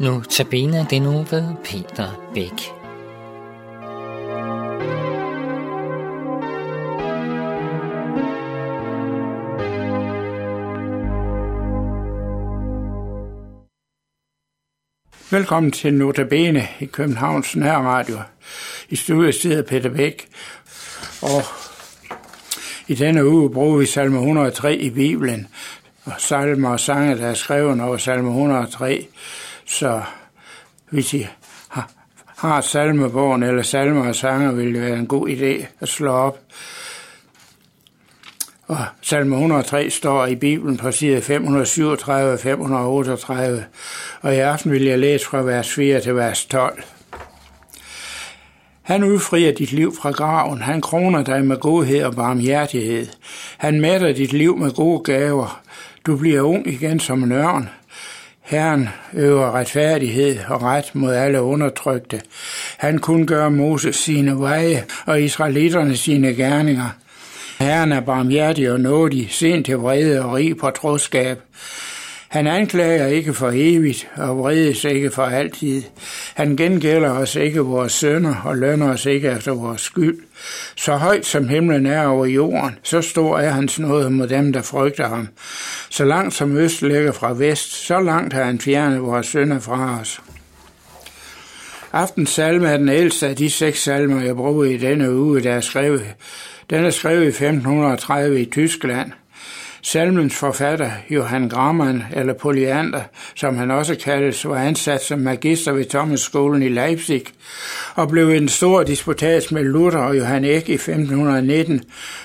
Nu tabiner det nu ved Peter Bæk. Velkommen til Notabene i Københavns Nærradio. I studiet sidder Peter Bæk, og i denne uge bruger vi salme 103 i Bibelen, og salmer og sange, der er skrevet over salme 103. Så hvis I har, har salmebogen eller salmer og sanger, vil det være en god idé at slå op. Og salme 103 står i Bibelen på side 537 og 538, og i aften vil jeg læse fra vers 4 til vers 12. Han udfrier dit liv fra graven. Han kroner dig med godhed og barmhjertighed. Han mætter dit liv med gode gaver. Du bliver ung igen som en ørn. Herren øver retfærdighed og ret mod alle undertrykte. Han kunne gøre Moses sine veje og israelitterne sine gerninger. Herren er barmhjertig og nådig, sent til vrede og rig på troskab. Han anklager ikke for evigt og vredes ikke for altid. Han gengælder os ikke vores sønder og lønner os ikke efter vores skyld. Så højt som himlen er over jorden, så stor er hans nåde mod dem, der frygter ham. Så langt som øst ligger fra vest, så langt har han fjernet vores sønder fra os. Aftens salme er den ældste af de seks salmer, jeg bruger i denne uge, der er skrevet. Den er skrevet i 1530 i Tyskland – Salmens forfatter, Johan Grammann, eller Polyander, som han også kaldes, var ansat som magister ved Thomas-skolen i Leipzig, og blev en stor disputats med Luther og Johan Eck i 1519,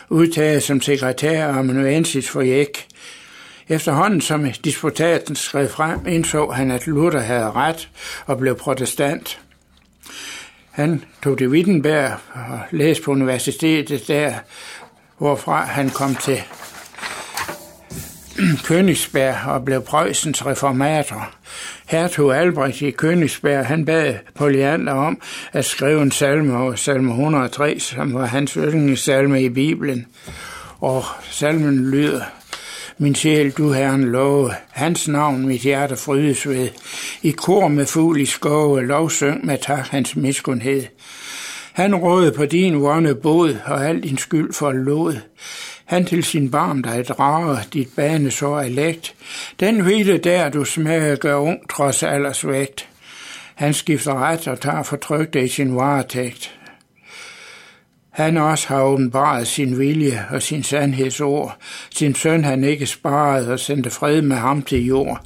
udtaget som sekretær og amanuensis for Eck. Efterhånden som disputaten skrev frem, indså han, at Luther havde ret og blev protestant. Han tog til Wittenberg og læste på universitetet der, hvorfra han kom til Königsberg og blev Preussens reformator. Hertug Albrecht i Königsberg, han bad Poliander om at skrive en salme og salme 103, som var hans yndlingssalme i Bibelen. Og salmen lyder, min sjæl, du herren love, hans navn mit hjerte frydes ved. I kor med fugl i skove, lovsøng med tak hans miskundhed. Han rådede på din vonde bod, og al din skyld forlod. Han til sin barm dig drager, dit bane så er let. Den hvile der, du smager, gør ung trods aldersvægt. Han skifter ret og tager fortrykte i sin varetægt. Han også har åbenbaret sin vilje og sin sandhedsord. Sin søn han ikke sparet og sendte fred med ham til jord.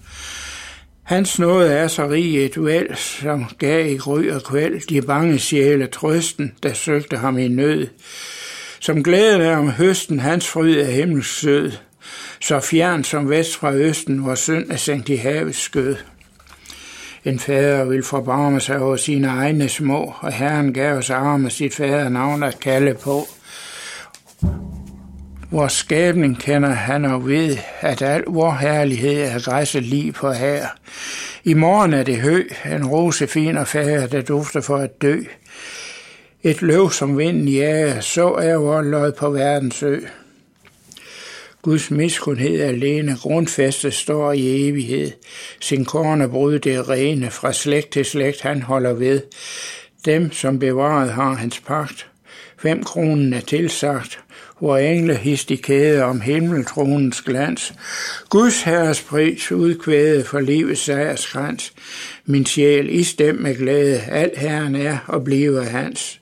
Hans nåde er så rig et vel, som gav i gry og kvæld de bange sjæle trøsten, der søgte ham i nød. Som glæden er om høsten, hans fryd er himmelsk sød, så fjern som vest fra østen, hvor synd er sendt i havets skød. En fader vil forbarme sig over sine egne små, og Herren gav os arme sit fader navn at kalde på. Vores skabning kender han og ved, at al vor herlighed er græsset lige på her. I morgen er det hø, en rosefin og færre, der dufter for at dø. Et løv som vinden jager, så er vor lød på verdens ø. Guds miskundhed alene grundfæstet står i evighed. Sin kornebrud det rene, fra slægt til slægt han holder ved. Dem, som bevaret har hans pagt. Fem kronen er tilsagt, hvor engle hist i kæde om himmeltronens glans. Guds herres pris udkvæde for livets sejrskrans. Min sjæl i stem med glæde, alt herren er og bliver hans.